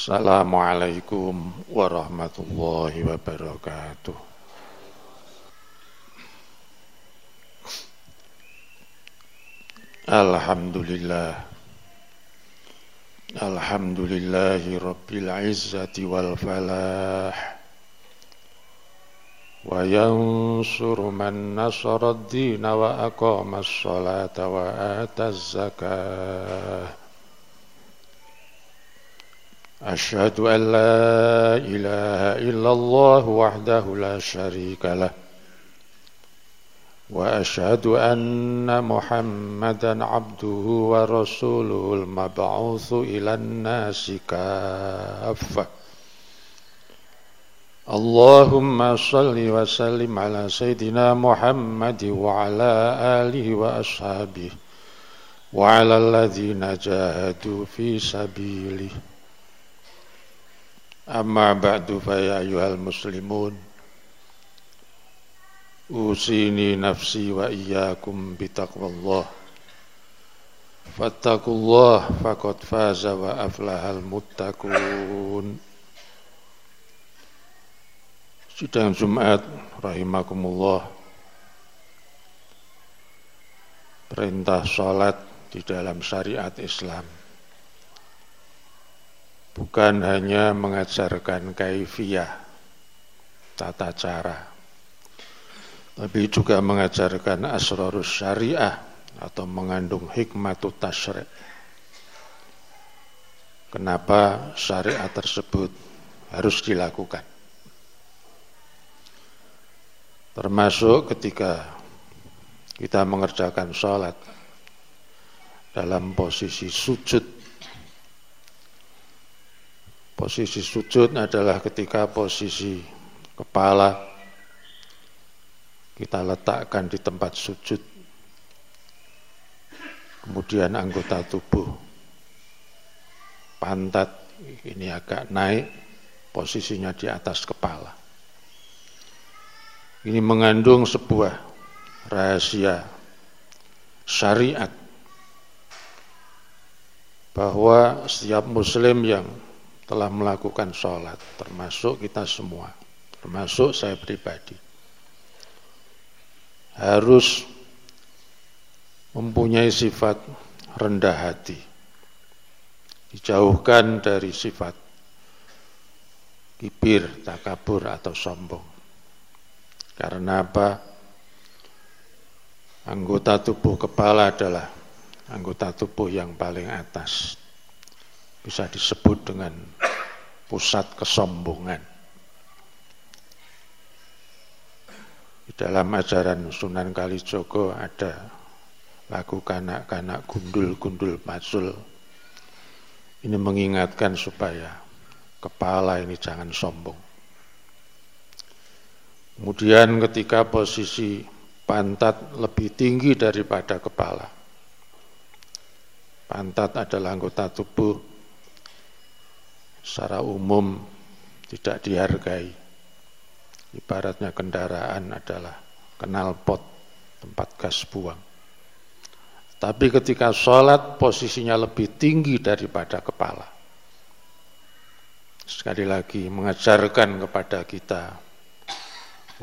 Assalamualaikum warahmatullahi wabarakatuh. Alhamdulillah. Alhamdulillahi Rabbil Izzati wal Falah. Wa yansuru man nasara ad-dina wa aqama as-salata wa ata az-zakah أشهد أن لا إله إلا الله وحده لا شريك له وأشهد أن محمدا عبده ورسوله المبعوث إلى الناس كافة. اللهم صل وسلم على سيدنا محمد وعلى آله وأصحابه وعلى الذين جاهدوا في سبيله. Amma ba'du faya ayyuhal muslimun. Usini nafsi wa iyyakum bitaqwallah Fattakullah faqad faza wa aflahal muttaqun. Sidang Jumat rahimakumullah. Perintah salat di dalam syariat Islam bukan hanya mengajarkan kaifiyah tata cara tapi juga mengajarkan asrarus syariah atau mengandung hikmatut tasyri' kenapa syariat tersebut harus dilakukan? Termasuk ketika kita mengerjakan sholat dalam posisi sujud Posisi sujud adalah ketika posisi kepala kita letakkan di tempat sujud. Kemudian anggota tubuh pantat ini agak naik, posisinya di atas kepala. Ini mengandung sebuah rahasia syariat bahwa setiap muslim yang telah melakukan sholat, termasuk kita semua, termasuk saya pribadi, harus mempunyai sifat rendah hati, dijauhkan dari sifat kibir, takabur atau sombong. Karena apa? Anggota tubuh kepala adalah anggota tubuh yang paling atas bisa disebut dengan pusat kesombongan. Di dalam ajaran Sunan Kalijogo ada lagu kanak-kanak gundul-gundul pasul. Ini mengingatkan supaya kepala ini jangan sombong. Kemudian ketika posisi pantat lebih tinggi daripada kepala. Pantat adalah anggota tubuh secara umum tidak dihargai. Ibaratnya kendaraan adalah kenal pot tempat gas buang. Tapi ketika sholat posisinya lebih tinggi daripada kepala. Sekali lagi mengajarkan kepada kita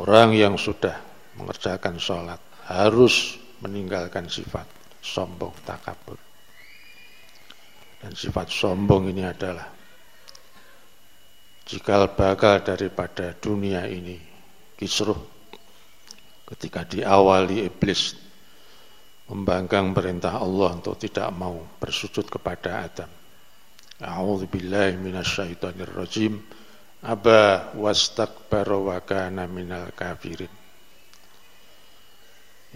orang yang sudah mengerjakan sholat harus meninggalkan sifat sombong takabur. Dan sifat sombong ini adalah cikal bakal daripada dunia ini kisruh ketika diawali iblis membanggang perintah Allah untuk tidak mau bersujud kepada Adam. A'udzu billahi minasyaitonir rajim. Aba wastakbara wa kana minal kafirin.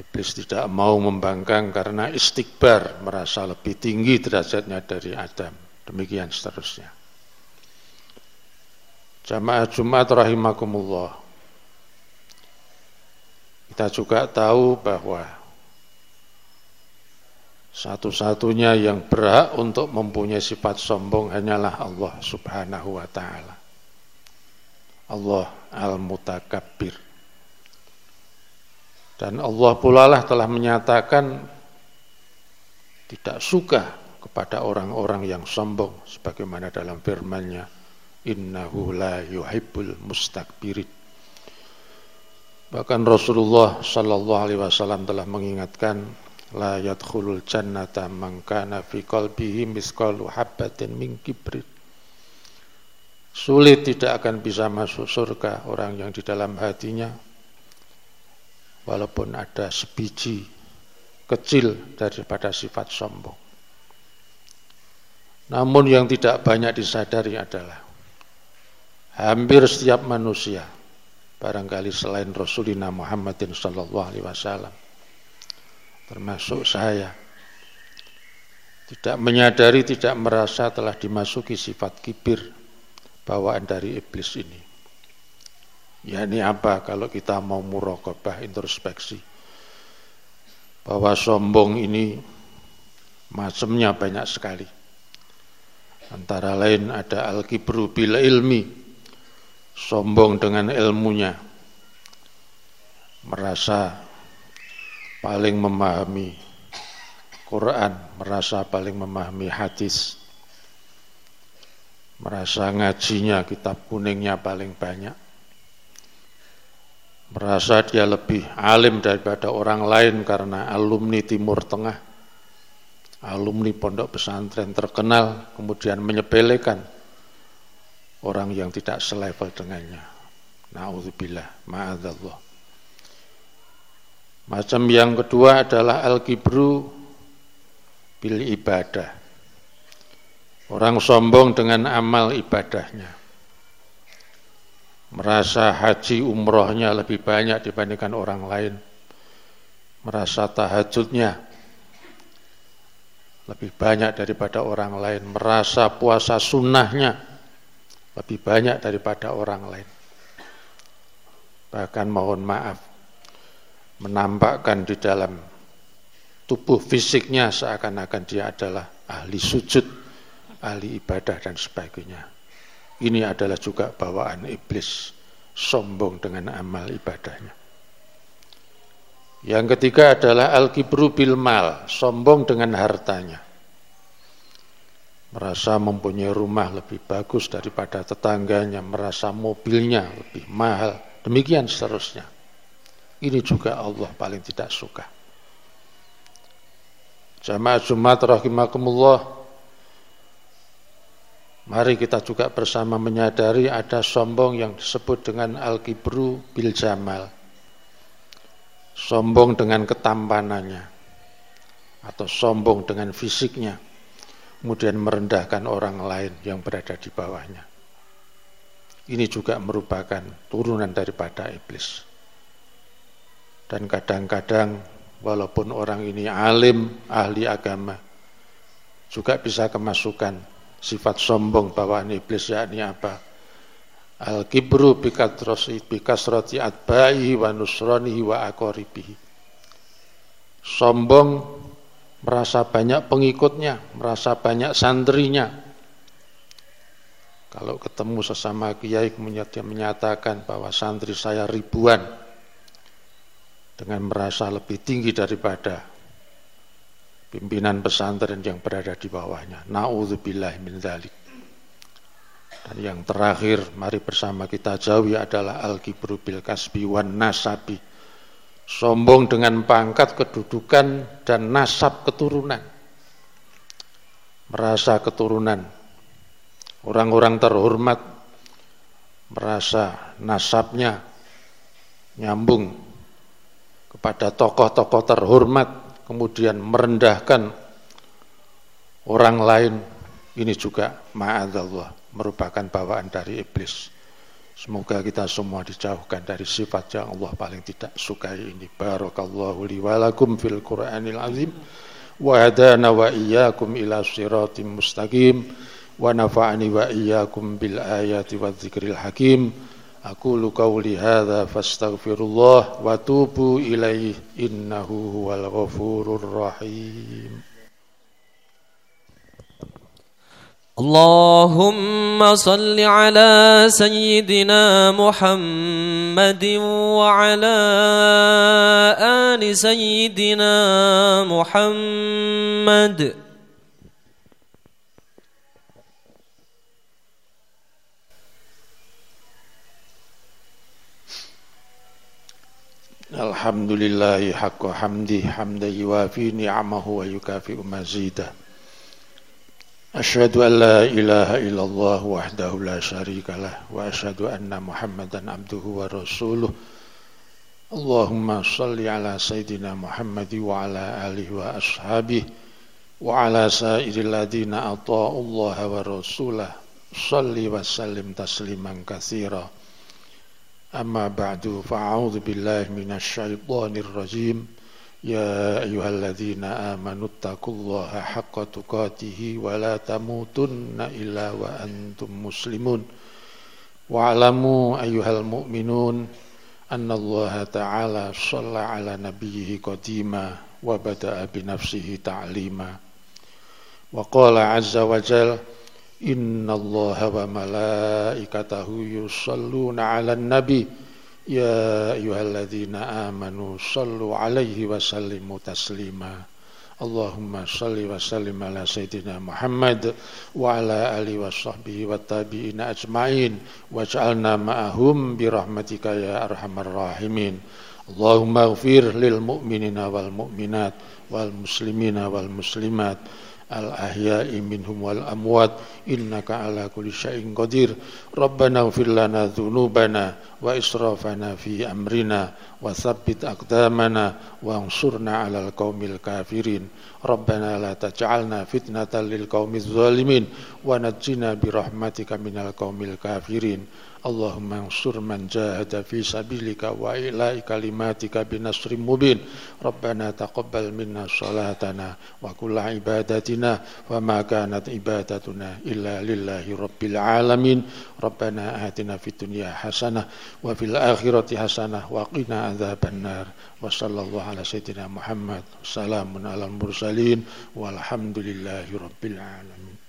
Iblis tidak mau membangkang karena istikbar merasa lebih tinggi derajatnya dari Adam. Demikian seterusnya. Jamaah Jumat rahimakumullah. Kita juga tahu bahwa satu-satunya yang berhak untuk mempunyai sifat sombong hanyalah Allah Subhanahu wa taala. Allah Al-Mutakabbir. Dan Allah pula lah telah menyatakan tidak suka kepada orang-orang yang sombong sebagaimana dalam firman-Nya innahu la yuhibbul mustakbirin. Bahkan Rasulullah sallallahu alaihi wasallam telah mengingatkan la yadkhulul jannata man kana fi qalbihi misqalu habatin min kibrit sulit tidak akan bisa masuk surga orang yang di dalam hatinya walaupun ada sebiji kecil daripada sifat sombong. Namun yang tidak banyak disadari adalah hampir setiap manusia barangkali selain Rasulina Muhammadin sallallahu alaihi wasallam termasuk saya tidak menyadari tidak merasa telah dimasuki sifat kibir bawaan dari iblis ini. Ya ini apa? Kalau kita mau murokobah introspeksi bahwa sombong ini macamnya banyak sekali. Antara lain ada al-kibru bil ilmi sombong dengan ilmunya, merasa paling memahami Quran, merasa paling memahami hadis, merasa ngajinya kitab kuningnya paling banyak, merasa dia lebih alim daripada orang lain karena alumni Timur Tengah, alumni pondok pesantren terkenal, kemudian menyepelekan orang yang tidak selevel dengannya. Nauzubillah, ma'adzallah. Macam yang kedua adalah al-kibru bil ibadah. Orang sombong dengan amal ibadahnya. Merasa haji umrohnya lebih banyak dibandingkan orang lain. Merasa tahajudnya lebih banyak daripada orang lain. Merasa puasa sunnahnya lebih banyak daripada orang lain. Bahkan mohon maaf, menampakkan di dalam tubuh fisiknya seakan-akan dia adalah ahli sujud, ahli ibadah dan sebagainya. Ini adalah juga bawaan iblis, sombong dengan amal ibadahnya. Yang ketiga adalah al-kibru bil mal, sombong dengan hartanya merasa mempunyai rumah lebih bagus daripada tetangganya, merasa mobilnya lebih mahal, demikian seterusnya. Ini juga Allah paling tidak suka. Jamaah Jumat rahimakumullah, mari kita juga bersama menyadari ada sombong yang disebut dengan al-kibru bil jamal. Sombong dengan ketampanannya atau sombong dengan fisiknya kemudian merendahkan orang lain yang berada di bawahnya. Ini juga merupakan turunan daripada iblis. Dan kadang-kadang walaupun orang ini alim, ahli agama, juga bisa kemasukan sifat sombong bawaan iblis yakni apa? Al-kibru bikasrati atba'i wa nusronihi wa akoribihi. Sombong merasa banyak pengikutnya, merasa banyak santrinya. Kalau ketemu sesama kiai kemudian dia menyatakan bahwa santri saya ribuan dengan merasa lebih tinggi daripada pimpinan pesantren yang berada di bawahnya. Nauzubillah min dzalik. Dan yang terakhir, mari bersama kita jauhi adalah al-kibru bil kasbi wan nasabi sombong dengan pangkat, kedudukan, dan nasab keturunan. Merasa keturunan orang-orang terhormat, merasa nasabnya nyambung kepada tokoh-tokoh terhormat, kemudian merendahkan orang lain, ini juga ma'adallah, merupakan bawaan dari iblis. Semoga kita semua dijauhkan dari sifat yang Allah paling tidak sukai ini. Barakallahu li wa lakum fil Qur'anil azim wa hadana wa iyyakum ila siratim mustaqim wa nafa'ani wa iyyakum bil ayati wa dzikril hakim. Aqulu qawli hadza fastaghfirullah wa tubu ilaihi innahu huwal ghafurur rahim. اللهم صل على سيدنا محمد وعلى آل سيدنا محمد. الحمد لله حق حمده حمدا يوافي نعمه ويكافئ مزيده. أشهد أن لا إله إلا الله وحده لا شريك له وأشهد أن محمدا عبده ورسوله. اللهم صل على سيدنا محمد وعلى آله وأصحابه وعلى سائر الذين أطاعوا الله ورسوله. صل وسلم تسليما كثيرا. أما بعد فأعوذ بالله من الشيطان الرجيم. يا أيها الذين آمنوا اتقوا الله حق تقاته ولا تموتن إلا وأنتم مسلمون. واعلموا أيها المؤمنون أن الله تعالى صلى على نبيه قديما وبدأ بنفسه تعليما. وقال عز وجل إن الله وملائكته يصلون على النبي يا أيها الذين آمنوا صلوا عليه وسلموا تسليما. اللهم صل وسلم على سيدنا محمد وعلى آله وصحبه والتابعين أجمعين واجعلنا معهم برحمتك يا أرحم الراحمين. اللهم اغفر للمؤمنين والمؤمنات والمسلمين والمسلمات. الأحياء منهم والأموات إنك على كل شيء قدير. ربنا اغفر لنا ذنوبنا وإسرافنا في أمرنا وثبت أقدامنا وانصرنا على القوم الكافرين. ربنا لا تجعلنا فتنة للقوم الظالمين ونجنا برحمتك من القوم الكافرين. Allahumma ansur man jahada fi sabilika wa ila'i kalimatika binasri mubin. Rabbana taqabbal minna salatana wa kulla ibadatina wa ma kanat ibadatuna illa lillahi rabbil alamin. Rabbana atina fi dunya hasanah wa fil akhirati hasanah wa qina adzaban nar wa sallallahu ala sayyidina Muhammad. Salamun ala mursalin. Walhamdulillahi rabbil alamin.